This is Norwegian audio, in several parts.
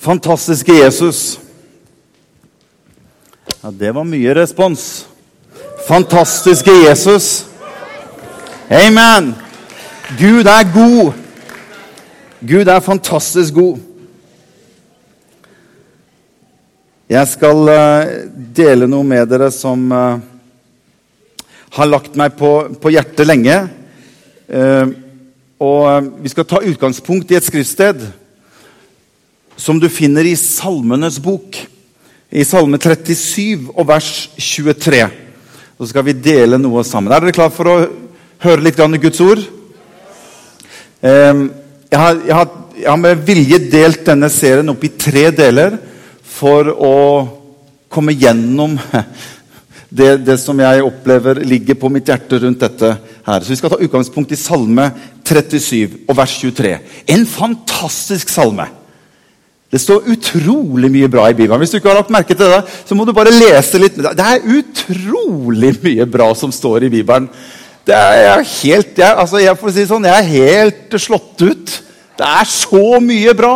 Fantastiske Jesus. Ja, det var mye respons. Fantastiske Jesus. Amen. Gud er god. Gud er fantastisk god. Jeg skal eh, dele noe med dere som eh, har lagt meg på, på hjertet lenge. Eh, og Vi skal ta utgangspunkt i et skriftsted som du finner i Salmenes bok. I Salme 37 og vers 23. Så skal vi dele noe sammen. Er dere klare for å høre litt grann Guds ord? Jeg har, jeg, har, jeg har, med vilje delt denne serien opp i tre deler for å komme gjennom det, det, som jeg opplever ligger på mitt hjerte rundt dette her. Så Vi skal ta utgangspunkt i Salme 37 og vers 23. En fantastisk salme. Det står utrolig mye bra i Bibelen. Hvis du ikke har lagt merke til det, så må du bare lese litt. Det er utrolig mye bra som står i Bibelen. Det er helt, jeg, altså jeg, si sånn, jeg er helt slått ut. Det er så mye bra.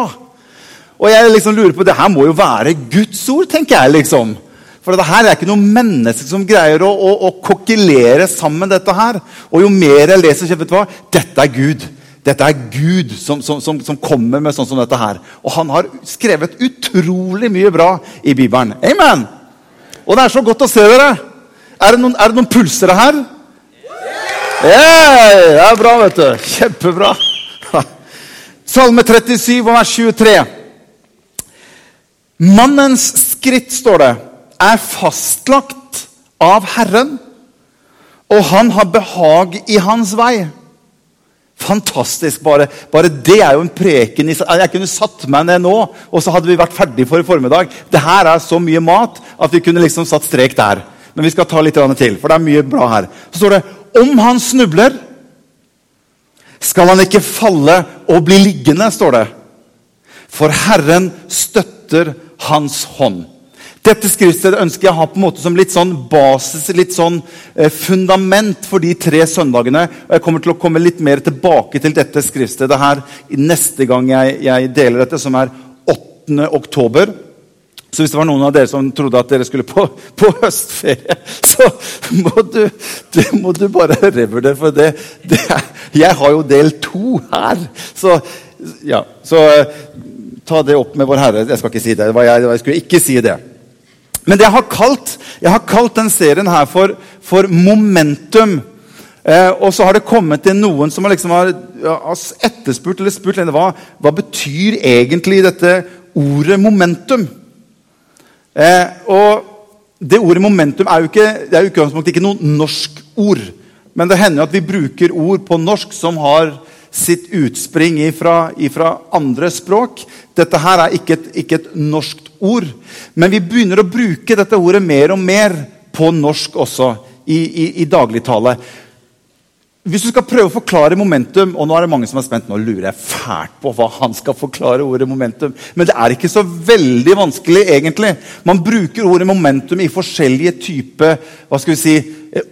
Og jeg liksom lurer på, det her må jo være Guds ord, tenker jeg. liksom. For det her er ikke noe menneske som greier å, å, å kokkelere sammen dette her. Og jo mer jeg leser, vet du hva? Dette er Gud. Dette er Gud som, som, som, som, kommer med sånn som dette her. Og han har skrevet utrolig mye bra i Bibelen. Amen! Og det er så godt å se dere. Er det noen, er det noen pulsere her? Yeah, det er bra, vet du. Kjempebra. Salme 37, vers 23. Mannens skritt, står det, er fastlagt av Herren, og han har behag i hans vei. Fantastisk. Bare, bare, det er jo en preken Jeg kunne satt meg ned nå, og så hadde vi vært ferdig for i formiddag. Det her er så mye mat at vi kunne liksom satt strek der. Men vi skal ta litt til, for det er mye bra her. Så står det om han snubler, skal han ikke falle og bli liggende, står det. For Herren støtter hans hånd. Dette skriftstedet ønsker jeg å ha på en måte som litt sånn basis, litt sånn eh, fundament for de tre søndagene. og Jeg kommer til å komme litt mer tilbake til dette skriftstedet her neste gang jeg, jeg deler dette, som er 8. oktober. Så hvis det var noen av dere som trodde at dere skulle på, på høstferie, så må du, du, må du bare revurdere. For det, det er, jeg har jo del to her. Så ja, så eh, ta det opp med Vår Herre. Jeg skal ikke si det. Jeg, jeg skulle ikke si det. Men jeg har kalt, jeg har kalt den serien her for, for Momentum. Eh, og så har det kommet til noen som liksom har etterspurt eller spurt hva, hva betyr egentlig dette ordet momentum. Eh, og det ordet momentum er jo ikke, det er jo ikke noe norsk ord. Men det hender at vi bruker ord på norsk som har sitt utspring ifra, ifra andre språk. Dette her er ikke et, ikke et norskt ord. Men vi begynner å bruke dette ordet mer og mer på norsk også i, i, i dagligtale. Hvis du skal prøve å forklare momentum og Nå er det mange som er spent, nå lurer jeg fælt på hva han skal forklare ordet momentum. Men det er ikke så veldig vanskelig, egentlig. Man bruker ordet momentum i forskjellige typer hva skal vi si,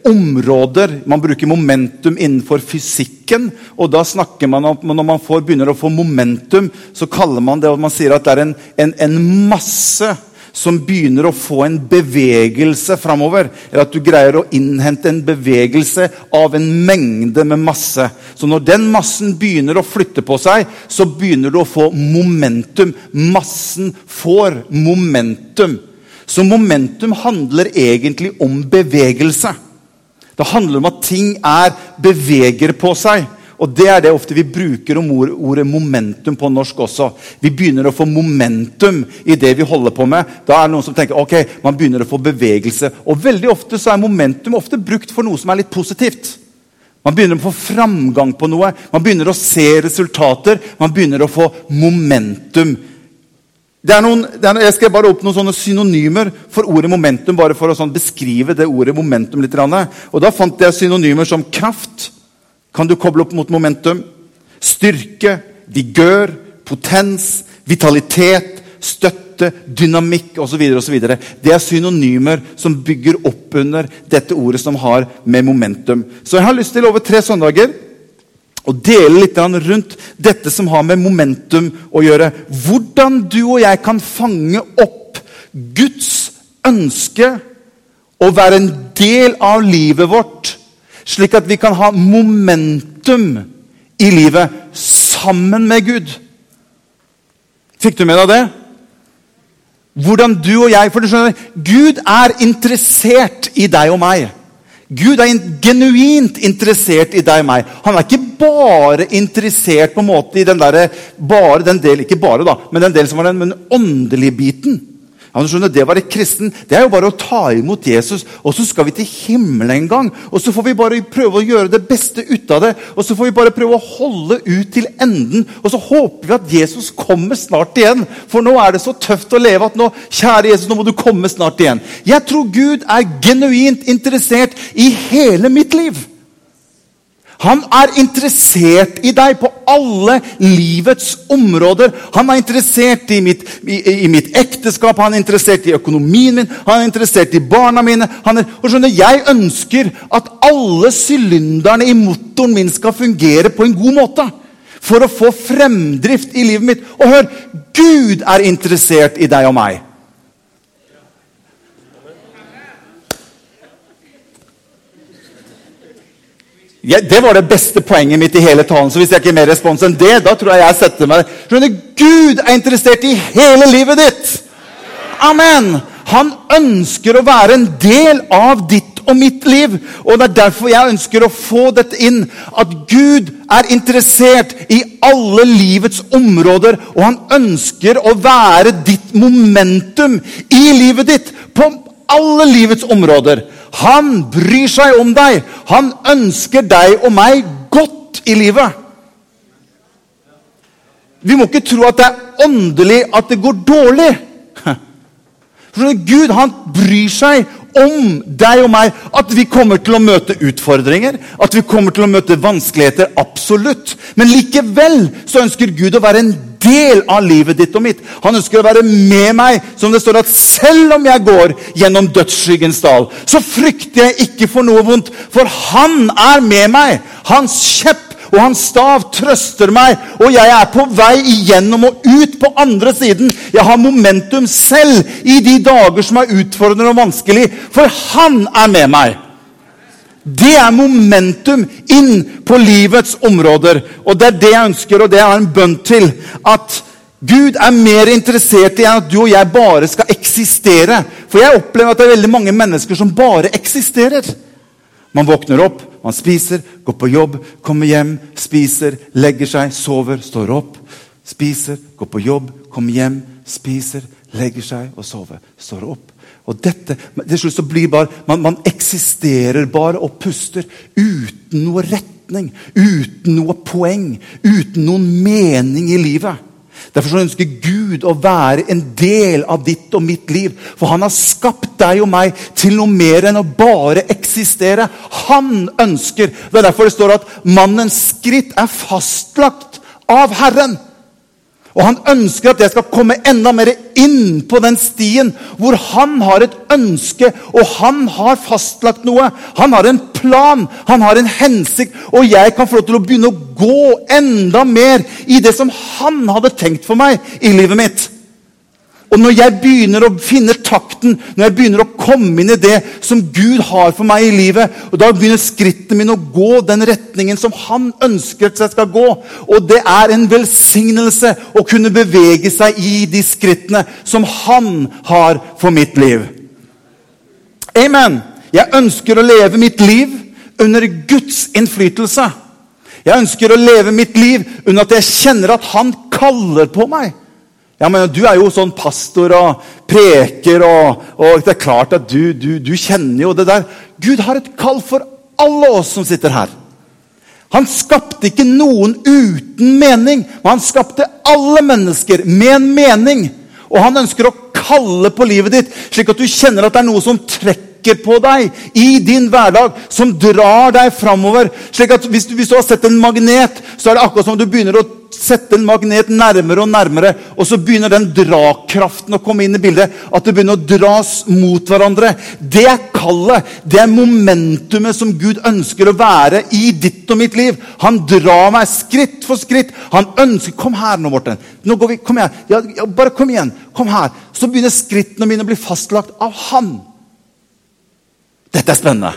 områder. Man bruker momentum innenfor fysikken. og da snakker man om, Når man får, begynner å få momentum, så kaller man det og man sier at det er en, en, en masse som begynner å få en bevegelse framover. Eller at du greier å innhente en bevegelse av en mengde med masse. Så når den massen begynner å flytte på seg, så begynner du å få momentum. Massen får momentum. Så momentum handler egentlig om bevegelse. Det handler om at ting er beveger på seg. Og Det er det ofte vi bruker om ordet momentum på norsk også. Vi begynner å få momentum i det vi holder på med. Da er det noen som tenker ok, man begynner å få bevegelse. Og veldig ofte så er momentum ofte brukt for noe som er litt positivt. Man begynner å få framgang på noe, man begynner å se resultater. Man begynner å få momentum. Noen, er, jeg skal bare opp noen sånne synonymer for ordet momentum. bare for å sånn beskrive det ordet momentum litt. Og Da fant jeg synonymer som kraft, kan du koble opp mot momentum. Styrke, vigør, potens, vitalitet, støtte, dynamikk osv. Det er synonymer som bygger opp under dette ordet som har med momentum. Så jeg har lyst til over tre søndager og dele litt rundt dette som har med momentum å gjøre. Hvordan du og jeg kan fange opp Guds ønske å være en del av livet vårt, slik at vi kan ha momentum i livet sammen med Gud. Fikk du med deg det? Hvordan du og jeg For du skjønner, Gud er interessert i deg og meg. Gud er genuint interessert i deg og meg. Han er ikke bare interessert på en måte i den der, bare den del, ikke bare da, men den del som var den, den åndelige biten. Du skjønner, Det å være kristen det er jo bare å ta imot Jesus, og så skal vi til himmelen en gang. Og så får vi bare prøve å gjøre det beste ut av det, og så får vi bare prøve å holde ut til enden. Og så håper vi at Jesus kommer snart igjen, for nå er det så tøft å leve at nå, kjære Jesus, nå må du komme snart igjen. Jeg tror Gud er genuint interessert i hele mitt liv. Han er interessert i deg på alle livets områder. Han er interessert i mitt, i, i mitt, ekteskap, han er interessert i økonomien min, han er interessert i barna mine. Er, og skjønner, Jeg ønsker at alle sylinderne i motoren min skal fungere på en god måte. For å få fremdrift i livet mitt. Og hør, Gud er interessert i deg og meg. Ja, det var det beste poenget mitt i hele talen. så hvis jeg ikke er mer respons enn det, da tror jeg jeg setter meg Skjønner, Gud er interessert i hele livet ditt! Amen! Han ønsker å være en del av ditt og mitt liv. Og Det er derfor jeg ønsker å få dette inn. At Gud er interessert i alle livets områder. Og han ønsker å være ditt momentum i livet ditt. På alle livets områder. Han bryr seg om deg. Han ønsker deg og meg godt i livet. Vi må ikke tro at det er åndelig at det går dårlig. For Gud han bryr seg om deg og meg. At vi kommer til å møte utfordringer, at vi kommer til å møte vanskeligheter. Absolutt. Men likevel så ønsker Gud å være en del av livet ditt og mitt. Han ønsker å være med meg. Som det står at selv om jeg går gjennom dødsskyggens dal, så frykter jeg ikke for noe vondt, for han er med meg. Hans kjepp og hans stav trøster meg, og jeg er på vei igjennom og ut på andre siden. Jeg har momentum selv i de dager som er utfordrende og vanskelig, for han er med meg. Det er momentum inn på livets områder. Og det er det jeg ønsker, og det har en bønn til. At Gud er mer interessert i at du og jeg bare skal eksistere. For jeg opplever at det er veldig mange mennesker som bare eksisterer. Man våkner opp, man spiser, går på jobb, kommer hjem, spiser, legger seg, sover, står opp. Spiser, går på jobb, kommer hjem, spiser, legger seg og sover. Står opp. Og dette, til slutt så blir bare, man, man eksisterer bare og puster uten noe retning, uten noe poeng, uten noen mening i livet. Derfor så ønsker Gud å være en del av ditt og mitt liv. For han har skapt deg og meg til noe mer enn å bare eksistere. Han ønsker Det er derfor det står at mannens skritt er fastlagt av Herren. Og han ønsker at jeg skal komme enda mer inn på den stien hvor han har et ønske, og han har fastlagt noe. Han har en plan, han har en hensikt, og jeg kan få lov til å begynne å gå enda mer i det som han hadde tenkt for meg i livet mitt. Og når jeg begynner å finne takten, når jeg begynner å komme inn i det som Gud har for meg i livet, og da begynner skrittene mine å gå den retningen som Han ønsker at jeg skal gå. Og det er en velsignelse å kunne bevege seg i de skrittene som Han har for mitt liv. Amen. Jeg ønsker å leve mitt liv under Guds innflytelse. Jeg ønsker å leve mitt liv under at jeg kjenner at Han kaller på meg. Ja, men Du er jo sånn pastor og preker, og, og det er klart at du, du, du, kjenner jo det der. Gud har et kall for alle oss som sitter her. Han skapte ikke noen uten mening, men han skapte alle mennesker med en mening. Og han ønsker å kalle på livet ditt, slik at du kjenner at det er noe som trekker på deg i din hverdag, som drar deg framover. Slik at hvis du, hvis du har sett en magnet, så er det akkurat som du begynner å sette en magnet nærmere og nærmere. Og så begynner den drakraften å komme inn i bildet. At det begynner å dras mot hverandre. Det er kallet. Det er momentumet som Gud ønsker å være i ditt og mitt liv. Han drar meg skritt for skritt. Han ønsker Kom her nå, Morten. Nå går vi, kom igjen. Ja, ja, bare kom igjen. Kom her. Så begynner skrittene mine å bli fastlagt av Han. Dette er spennende.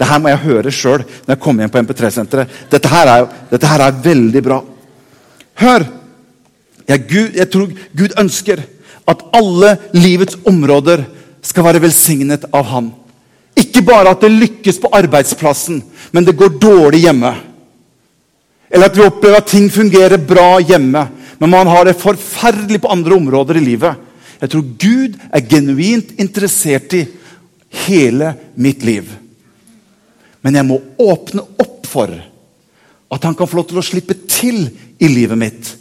Det her må jeg høre sjøl når jeg kommer hjem på MP3-senteret. Dette, dette, her er veldig bra. Hør! Jeg, Gud, jeg tror Gud ønsker at alle livets områder skal være velsignet av Han. Ikke bare at det lykkes på arbeidsplassen, men det går dårlig hjemme. Eller at vi opplever at ting fungerer bra hjemme, men man har det forferdelig på andre områder i livet. Jeg tror Gud er genuint interessert i hele mitt liv. Men jeg må åpne opp for at han kan få lov til å slippe til i livet mitt.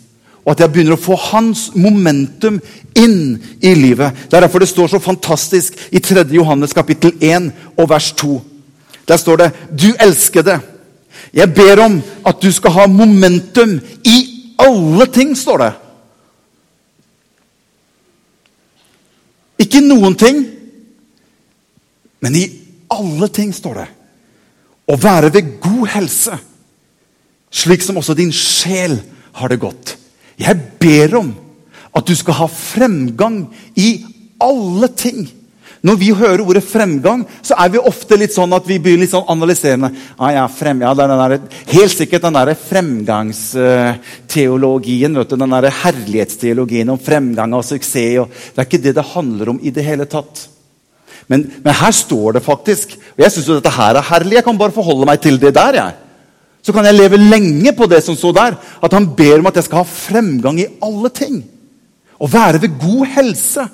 Og at jeg begynner å få hans momentum inn i livet. Det er derfor det står så fantastisk i 3. Johannes kapittel 1 og vers 2. Der står det 'Du elskede, jeg ber om at du skal ha momentum i alle ting', står det. Ikke noen ting, men i alle ting, står det å være ved god helse, slik som også din sjel har det godt. Jeg ber om at du skal ha fremgang i alle ting. Når vi hører ordet fremgang, så er vi ofte litt sånn at vi blir litt sånn analyserende. Ah, ja, frem, ja, der, helt sikkert den der fremgangsteologien. vet du, Den derre herlighetsteologien om fremgang og suksess. Og, det er ikke det det handler om i det hele tatt. Men, men her står det faktisk Og jeg syns dette her er herlig. Jeg kan bare forholde meg til det der. jeg. Så kan jeg leve lenge på det som står der. At han ber om at jeg skal ha fremgang i alle ting. Og være ved god helse.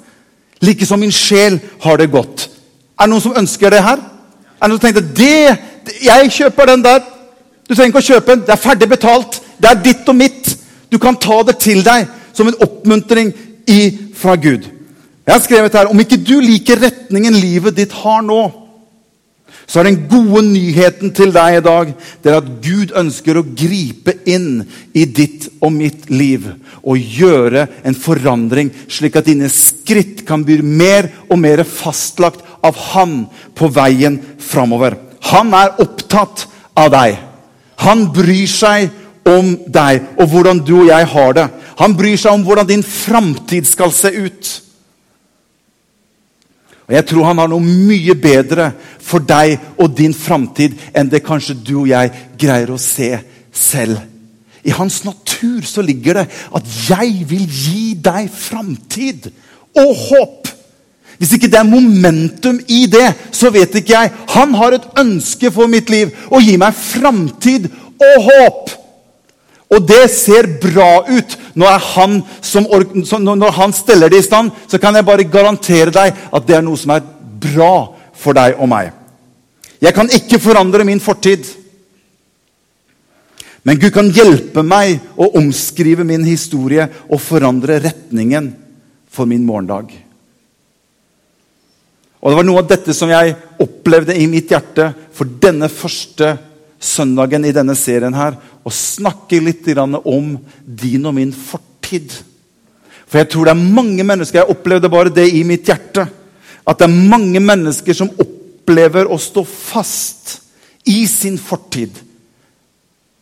Like som min sjel har det godt. Er det noen som ønsker det her? Er det noen som tenkte det, Jeg kjøper den der. Du trenger ikke å kjøpe den. Det er ferdig betalt. Det er ditt og mitt. Du kan ta det til deg som en oppmuntring fra Gud. Jeg har skrevet her om ikke du liker retningen livet ditt har nå, så er den gode nyheten til deg i dag det er at Gud ønsker å gripe inn i ditt og mitt liv og gjøre en forandring, slik at dine skritt kan bli mer og mer fastlagt av Han på veien framover. Han er opptatt av deg. Han bryr seg om deg og hvordan du og jeg har det. Han bryr seg om hvordan din framtid skal se ut. Og Jeg tror han har noe mye bedre for deg og din framtid enn det kanskje du og jeg greier å se selv. I hans natur så ligger det at 'jeg vil gi deg framtid og håp'. Hvis ikke det er momentum i det, så vet ikke jeg. Han har et ønske for mitt liv. Å gi meg framtid og håp. Og det ser bra ut når han, som, når han steller det i stand. Så kan jeg bare garantere deg at det er noe som er bra for deg og meg. Jeg kan ikke forandre min fortid. Men Gud kan hjelpe meg å omskrive min historie og forandre retningen for min morgendag. Og Det var noe av dette som jeg opplevde i mitt hjerte for denne første søndagen i denne serien her og snakke litt om din og min fortid. For jeg tror det er mange mennesker Jeg opplevde bare det i mitt hjerte. At det er mange mennesker som opplever å stå fast i sin fortid.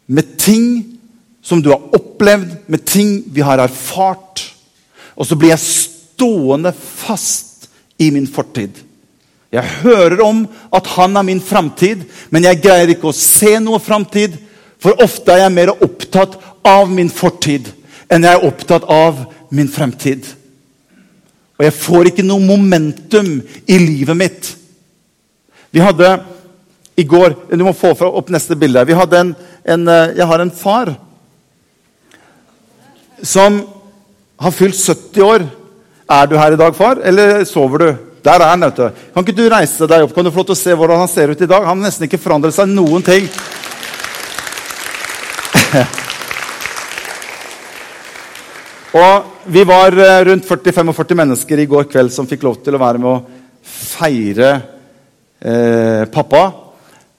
Med ting som du har opplevd, med ting vi har erfart. Og så blir jeg stående fast i min fortid. Jeg hører om at han er min framtid, men jeg greier ikke å se noe framtid. For ofte er jeg mer opptatt av min fortid enn jeg er opptatt av min fremtid. Og jeg får ikke noe momentum i livet mitt. Vi hadde i går Du må få opp neste bilde. Vi hadde en, en, eh, jeg har en far som har fylt 70 år. Er du her i dag, far, eller sover du? Der er han. vet du. Kan ikke du reise deg opp? Kan du få lov til å se hvordan han ser ut i dag? Han har nesten ikke forandret seg noen ting. Og Vi var eh, rundt 40-45 mennesker i går kveld som fikk lov til å være med å feire eh, pappa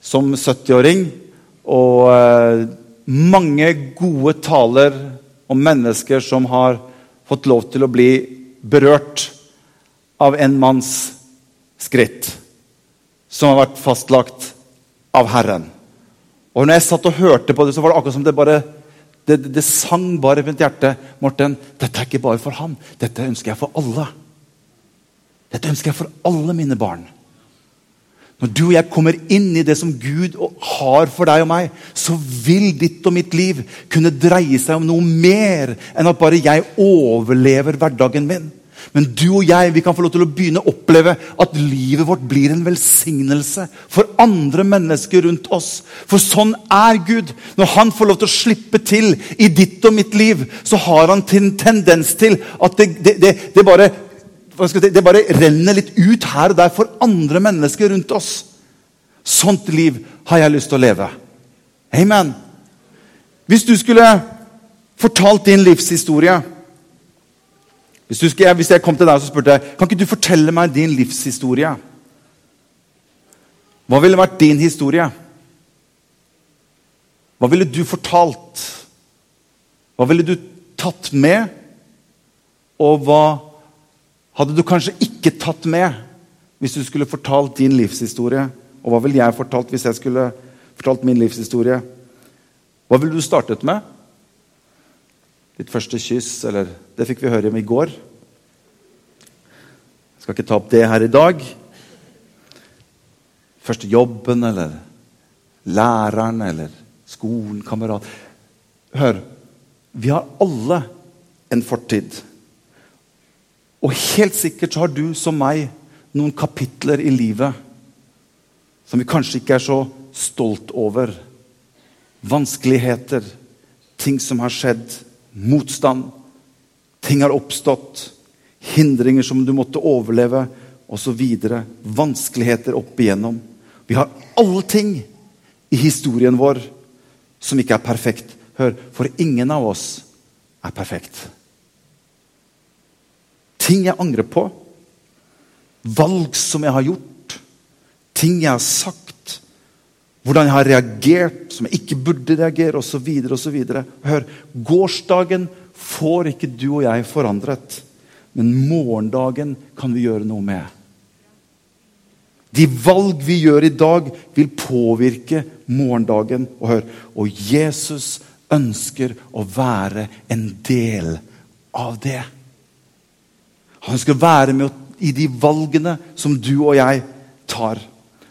som 70-åring. Og eh, mange gode taler om mennesker som har fått lov til å bli berørt av en manns skritt, som har vært fastlagt av Herren. Og når jeg satt og hørte på det, så var det akkurat som det bare det, det, det sang bare i mitt hjerte. Morten, dette er ikke bare for ham. Dette ønsker jeg for alle. Dette ønsker jeg for alle mine barn. Når du og jeg kommer inn i det som Gud har for deg og meg, så vil ditt og mitt liv kunne dreie seg om noe mer enn at bare jeg overlever hverdagen min. Men du og jeg vi kan få lov til å begynne å oppleve at livet vårt blir en velsignelse for andre mennesker rundt oss. For sånn er Gud. Når han får lov til å slippe til i ditt og mitt liv, så har han en tendens til at det, det, det, det bare det bare renner litt ut her og der for andre mennesker rundt oss. Sånt liv har jeg lyst til å leve. Amen. Hvis du skulle fortalt din livshistorie hvis, skulle, hvis jeg kom til deg og spurte kan ikke du fortelle meg din livshistorie Hva ville vært din historie? Hva ville du fortalt? Hva ville du tatt med? Og hva hadde du kanskje ikke tatt med hvis du skulle fortalt din livshistorie? Og hva ville jeg fortalt hvis jeg skulle fortalt min livshistorie? Hva ville du startet med? Ditt første kyss, eller Det fikk vi høre om i går. Jeg skal ikke ta opp det her i dag. Første jobben, eller læreren, eller skolen, kamerat. Hør, vi har alle en fortid. Og helt sikkert så har du som meg noen kapitler i livet som vi kanskje ikke er så stolt over. Vanskeligheter, ting som har skjedd, motstand. Ting har oppstått, hindringer som du måtte overleve, osv. Vanskeligheter opp igjennom. Vi har alle ting i historien vår som ikke er perfekt. Hør, for ingen av oss er perfekt. Ting jeg angrer på. Valg som jeg har gjort. Ting jeg har sagt. Hvordan jeg har reagert som jeg ikke burde reagere, osv. osv. Hør, gårsdagen får ikke du og jeg forandret. Men morgendagen kan vi gjøre noe med. De valg vi gjør i dag, vil påvirke morgendagen. Og hør, og Jesus ønsker å være en del av det. Han skal være med i de valgene som du og jeg tar.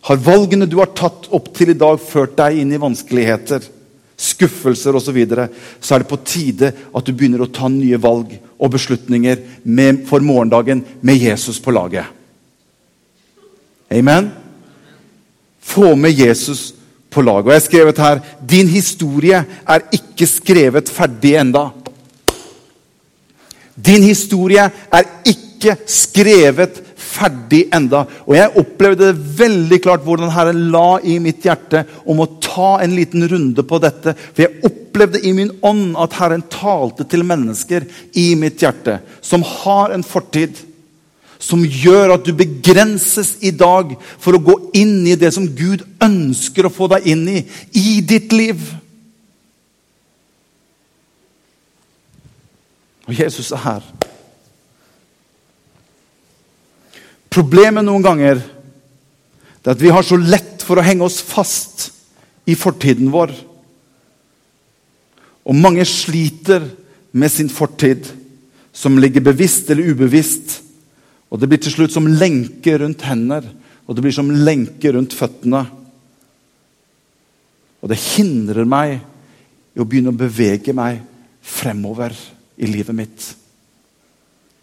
Har valgene du har tatt opp til i dag, ført deg inn i vanskeligheter, skuffelser osv., så, videre, så er det på tide at du begynner å ta nye valg og beslutninger med, for morgendagen med Jesus på laget. Amen? Få med Jesus på laget. Og jeg har skrevet her din historie er ikke skrevet ferdig enda. Din historie er ikke skrevet ferdig enda. Og jeg opplevde det veldig klart hvordan Herren la i mitt hjerte om å ta en liten runde på dette. For jeg opplevde i min ånd at Herren talte til mennesker i mitt hjerte som har en fortid. Som gjør at du begrenses i dag for å gå inn i det som Gud ønsker å få deg inn i i ditt liv. Og Jesus er her. Problemet noen ganger er at vi har så lett for å henge oss fast i fortiden vår. Og mange sliter med sin fortid, som ligger bevisst eller ubevisst. Og Det blir til slutt som lenke rundt hender, og det blir som lenke rundt føttene. Og det hindrer meg i å begynne å bevege meg fremover i livet mitt.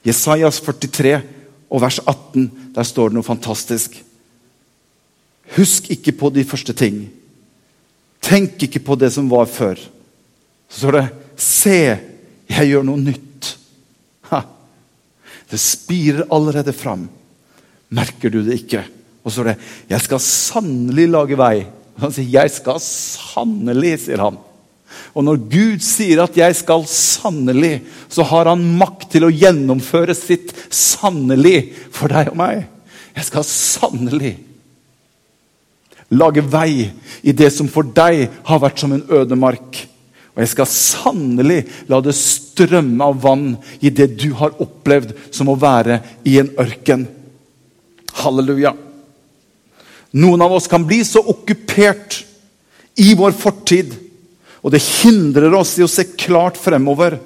Jesajas 43 og vers 18, der står det noe fantastisk. Husk ikke på de første ting. Tenk ikke på det som var før. Så står det Se, jeg gjør noe nytt. Ha. Det spirer allerede fram. Merker du det ikke? Og så står det Jeg skal sannelig lage vei. Han sier, 'Jeg skal sannelig', sier han. Og når Gud sier at 'jeg skal sannelig', så har han makt til å gjennomføre sitt 'sannelig' for deg og meg. Jeg skal sannelig lage vei i det som for deg har vært som en ødemark. Og jeg skal sannelig la det strømme av vann i det du har opplevd som å være i en ørken. Halleluja. Noen av oss kan bli så okkupert i vår fortid, og det hindrer oss i å se klart fremover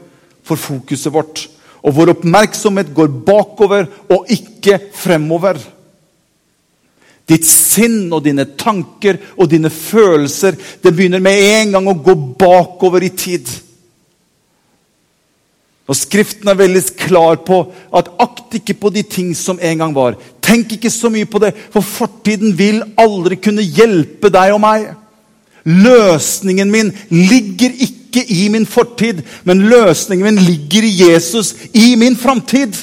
for fokuset vårt. Og vår oppmerksomhet går bakover og ikke fremover. Ditt sinn og dine tanker og dine følelser det begynner med en gang å gå bakover i tid. Og Skriften er veldig klar på at akt ikke på de ting som en gang var. Tenk ikke så mye på det, for fortiden vil aldri kunne hjelpe deg og meg. Løsningen min ligger ikke i min fortid, men løsningen min ligger i Jesus, i min framtid.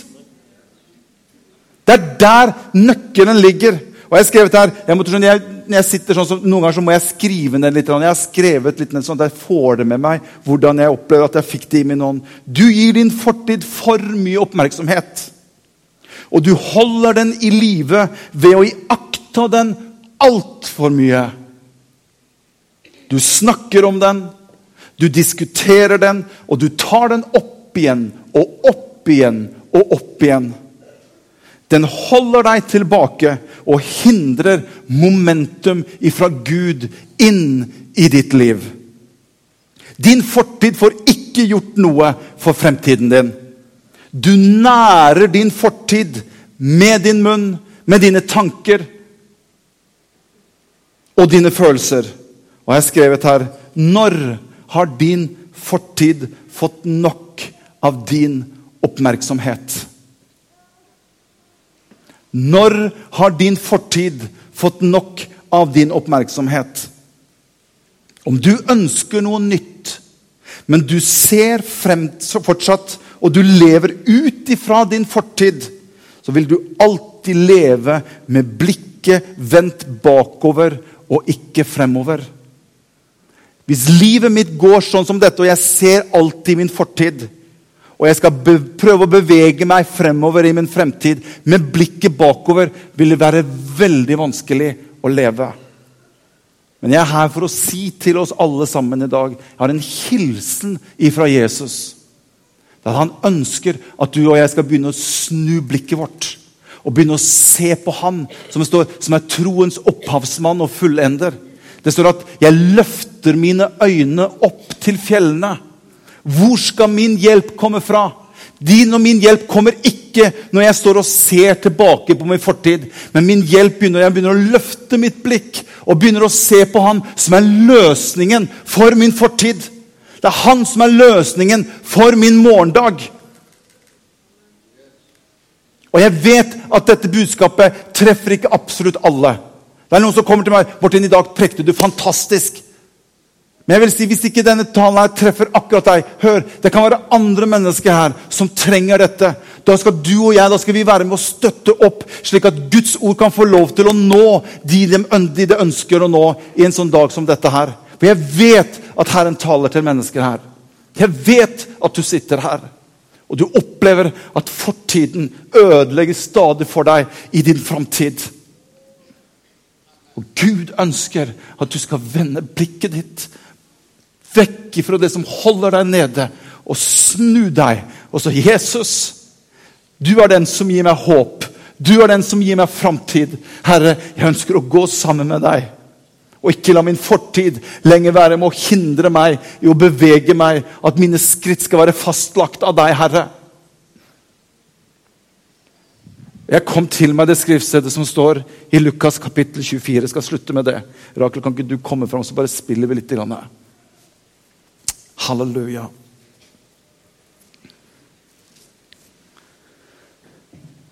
Det er der nøkkelen ligger. Og jeg har skrevet her, jeg måtte, jeg, når jeg sitter sånn, så Noen ganger så må jeg skrive ned litt. Jeg har skrevet litt ned sånn at jeg får det med meg. hvordan jeg opplever at jeg fikk det i min ånd. Du gir din fortid for mye oppmerksomhet. Og du holder den i live ved å iaktta den altfor mye. Du snakker om den, du diskuterer den, og du tar den opp igjen og opp igjen og opp igjen. Den holder deg tilbake og hindrer momentum ifra Gud inn i ditt liv. Din fortid får ikke gjort noe for fremtiden din. Du nærer din fortid med din munn, med dine tanker og dine følelser. Og jeg har skrevet her Når har din fortid fått nok av din oppmerksomhet? Når har din fortid fått nok av din oppmerksomhet? Om du ønsker noe nytt, men du ser frem fortsatt, og du lever ut ifra din fortid, så vil du alltid leve med blikket vendt bakover og ikke fremover. Hvis livet mitt går sånn som dette, og jeg ser alltid min fortid, og jeg skal prøve å bevege meg fremover i min fremtid med blikket bakover, vil det være veldig vanskelig å leve. Men jeg er her for å si til oss alle sammen i dag Jeg har en hilsen ifra Jesus. Der han ønsker at du og jeg skal begynne å snu blikket vårt. Og begynne å se på han som, står, som er troens opphavsmann og fullender. Det står at 'jeg løfter mine øyne opp til fjellene'. Hvor skal min hjelp komme fra? Din og min hjelp kommer ikke når jeg står og ser tilbake på min fortid. Men min hjelp begynner når jeg begynner å løfte mitt blikk og begynner å se på Han som er løsningen for min fortid. Det er Han som er løsningen for min morgendag. Og jeg vet at dette budskapet treffer ikke absolutt alle. Det er noen som kommer til meg Martin, i dag prekte du fantastisk. Men jeg vil si, hvis ikke denne talen her treffer akkurat deg Hør, Det kan være andre mennesker her som trenger dette. Da skal du og jeg da skal vi være med å støtte opp, slik at Guds ord kan få lov til å nå de de, ønsker å nå i en sånn dag som dette her. For jeg vet at Herren taler til mennesker her. Jeg vet at du sitter her. Og du opplever at fortiden ødelegger stadig for deg i din framtid. Og Gud ønsker at du skal vende blikket ditt Vekk ifra det som holder deg nede, og snu deg. Og så Jesus, du er den som gir meg håp. Du er den som gir meg framtid. Herre, jeg ønsker å gå sammen med deg. Og ikke la min fortid lenger være med å hindre meg i å bevege meg. At mine skritt skal være fastlagt av deg, Herre. Jeg kom til meg det skriftstedet som står i Lukas kapittel 24. Jeg skal slutte med det. Rakel, kan ikke du komme fram, så bare spiller vi litt? Her. Halleluja.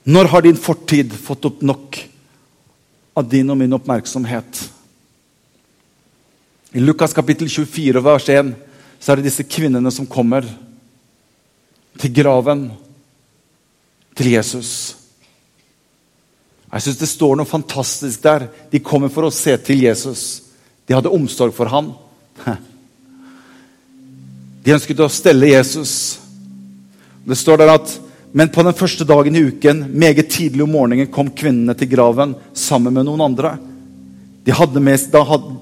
Når har din fortid fått opp nok av din og min oppmerksomhet? I Lukas kapittel 24 vers 1 så er det disse kvinnene som kommer til graven til Jesus. Jeg syns det står noe fantastisk der. De kommer for å se til Jesus. De hadde omsorg for ham. De ønsket å stelle Jesus. Det står der at men på den første dagen i uken, meget tidlig om morgenen, kom kvinnene til graven sammen med noen andre. De hadde med, hadde,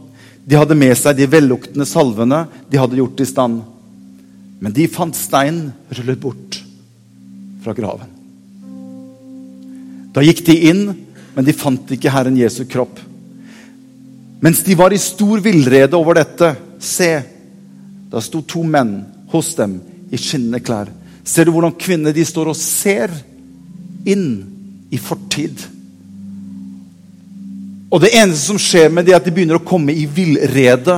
De hadde med seg de velluktende salvene de hadde gjort i stand. Men de fant steinen rullet bort fra graven. Da gikk de inn, men de fant ikke Herren Jesu kropp. Mens de var i stor villrede over dette, se, da sto to menn hos dem i skinnende klær. Ser du hvordan kvinner de står og ser inn i fortid? Og det eneste som skjer med dem, er at de begynner å komme i villrede.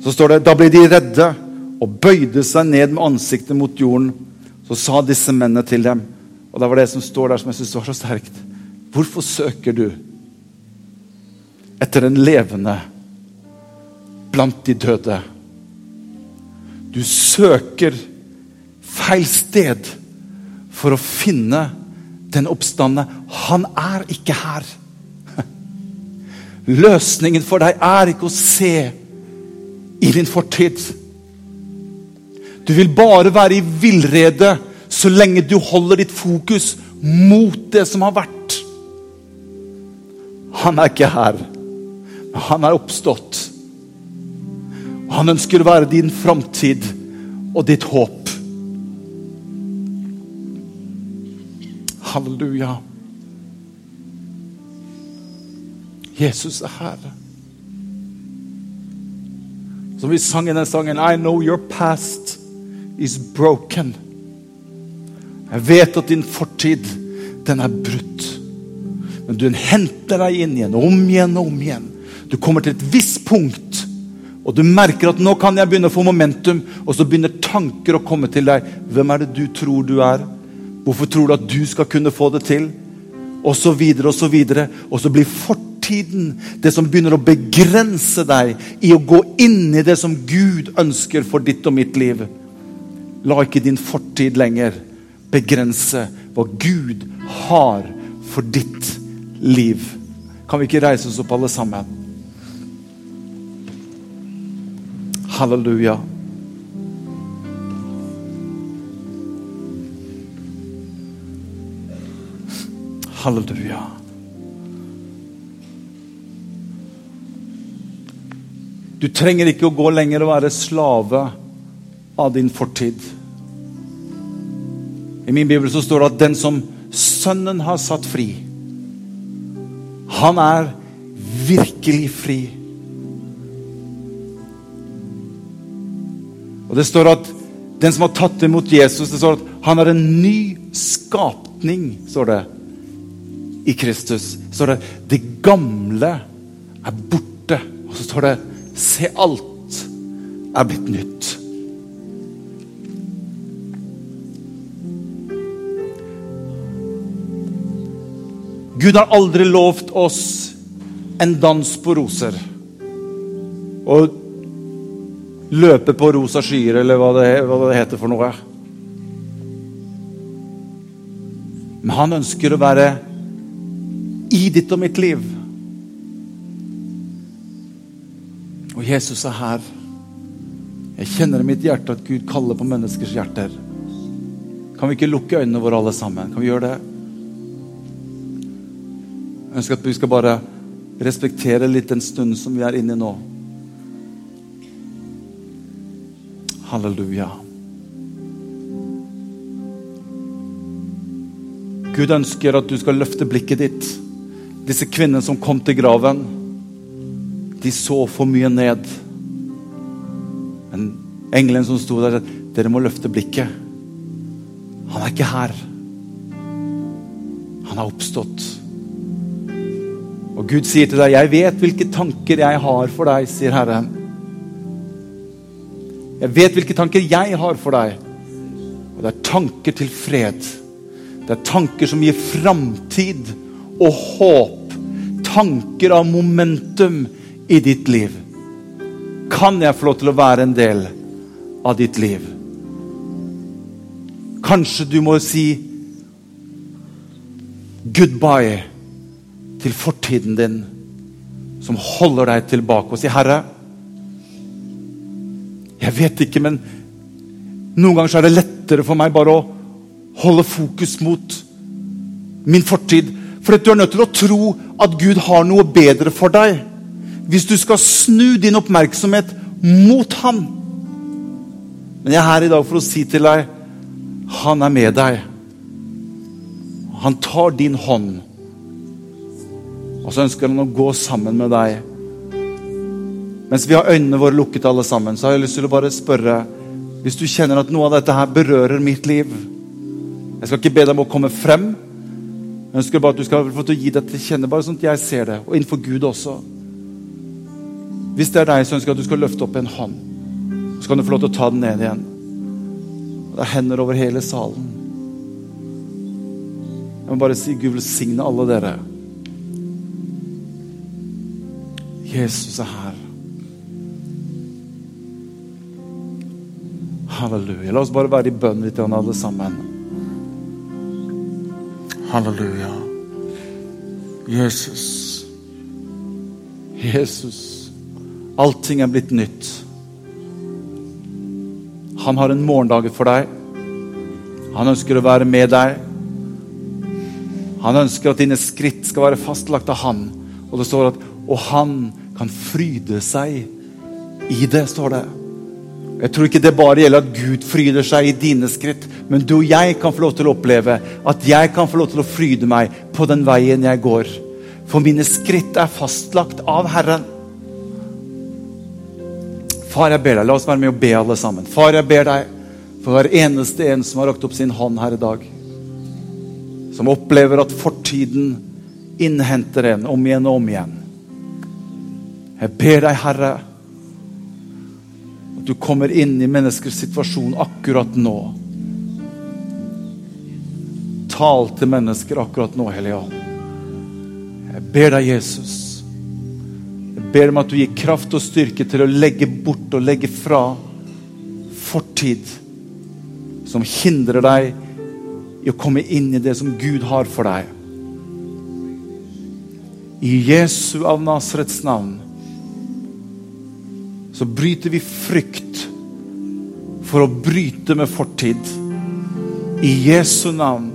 Så står det da ble de redde og bøyde seg ned med ansiktet mot jorden. Så sa disse mennene til dem, og det var det som står der som jeg synes var så sterkt Hvorfor søker du etter den levende blant de døde? Du søker feil sted for å finne den oppstandende. Han er ikke her. Løsningen for deg er ikke å se i din fortid. Du vil bare være i villrede så lenge du holder ditt fokus mot det som har vært. Han er ikke her, men han er oppstått. Han ønsker å være din framtid og ditt håp. Halleluja. Jesus er her. Som vi sang i den sangen I know your past is broken. Jeg vet at din fortid, den er brutt. Men du henter deg inn igjen, om igjen og om igjen. Du kommer til et visst punkt, og du merker at nå kan jeg begynne å få momentum, og så begynner tanker å komme til deg. Hvem er det du tror du er? Hvorfor tror du at du skal kunne få det til? Og så videre og så videre. Og så blir fortiden det som begynner å begrense deg i å gå inn i det som Gud ønsker for ditt og mitt liv. La ikke din fortid lenger begrense hva Gud har for ditt liv. Kan vi ikke reise oss opp alle sammen? Halleluja. Halleluja. Du trenger ikke å gå lenger og være slave av din fortid. I min bibel så står det at den som Sønnen har satt fri, han er virkelig fri. Og Det står at den som har tatt imot Jesus, det står at han er en ny skapning. står det i Kristus, står det 'det gamle er borte'. Og så står det 'se, alt er blitt nytt'. Gud har aldri lovt oss en dans på roser. Og løpe på rosa skyer, eller hva det, hva det heter for noe. Men han ønsker å være i ditt og mitt liv. Og Jesus er her. Jeg kjenner i mitt hjerte at Gud kaller på menneskers hjerter. Kan vi ikke lukke øynene våre alle sammen? Kan vi gjøre det? Jeg ønsker at vi skal bare respektere litt den stunden som vi er inne i nå. Halleluja. Gud ønsker at du skal løfte blikket ditt disse kvinnene som kom til graven, de så for mye ned. Men engelen som sto der, dere må løfte blikket. Han er ikke her. Han har oppstått. Og Gud sier til deg, 'Jeg vet hvilke tanker jeg har for deg', sier Herren. Jeg vet hvilke tanker jeg har for deg. Og det er tanker til fred. Det er tanker som gir framtid og håp, tanker av momentum i ditt liv. Kan jeg få lov til å være en del av ditt liv? Kanskje du må si goodbye til fortiden din, som holder deg tilbake, og si, 'Herre, jeg vet ikke, men noen ganger er det lettere for meg bare å holde fokus mot min fortid for du er nødt til å tro at Gud har noe bedre for deg. hvis du skal snu din oppmerksomhet mot ham. Men jeg er her i dag for å si til deg han er med deg. Han tar din hånd. Og så ønsker han å gå sammen med deg. Mens vi har øynene våre lukket alle sammen, så har jeg lyst til å bare spørre Hvis du kjenner at noe av dette her berører mitt liv Jeg skal ikke be deg om å komme frem. Jeg ønsker bare at du skal få til å gi deg til kjenne, bare sånn at jeg ser det. Og innenfor Gud også. Hvis det er deg, så ønsker jeg at du skal løfte opp en hånd. Så kan du få lov til å ta den ned igjen. Det er hender over hele salen. Jeg må bare si Gud velsigne alle dere. Jesus er her. Halleluja. La oss bare være i bønn litt, alle sammen. Halleluja. Jesus. Jesus. Allting er blitt nytt. Han har en morgendag for deg. Han ønsker å være med deg. Han ønsker at dine skritt skal være fastlagt av han. Og det står at Og han kan fryde seg i det, står det. Jeg tror ikke det bare gjelder at Gud fryder seg i dine skritt, men du og jeg kan få lov til å oppleve at jeg kan få lov til å fryde meg på den veien jeg går. For mine skritt er fastlagt av Herren. Far, jeg ber deg, la oss være med og be alle sammen. Far, jeg ber deg for hver eneste en som har rakt opp sin hånd her i dag. Som opplever at fortiden innhenter en om igjen og om igjen. Jeg ber deg, Herre, at du kommer inn i menneskers situasjon akkurat nå. Tal til mennesker akkurat nå, Hellige Ånd. Jeg ber deg, Jesus. Jeg ber om at du gir kraft og styrke til å legge bort og legge fra fortid som hindrer deg i å komme inn i det som Gud har for deg. I Jesu av Nasrets navn så bryter vi frykt for å bryte med fortid. I Jesu navn.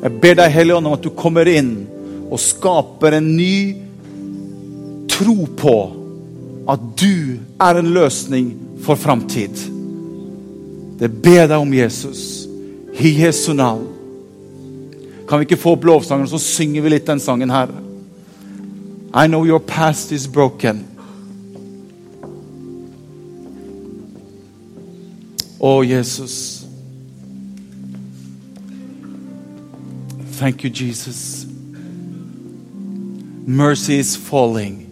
Jeg ber deg, Hellige Ånd, om at du kommer inn og skaper en ny tro på at du er en løsning for framtid. Det ber deg om, Jesus. I Jesu navn. Kan vi ikke få opp lovsangen, så synger vi litt den sangen her. I know your past is broken. Å, Jesus. Thank you, Jesus. Mercy is falling.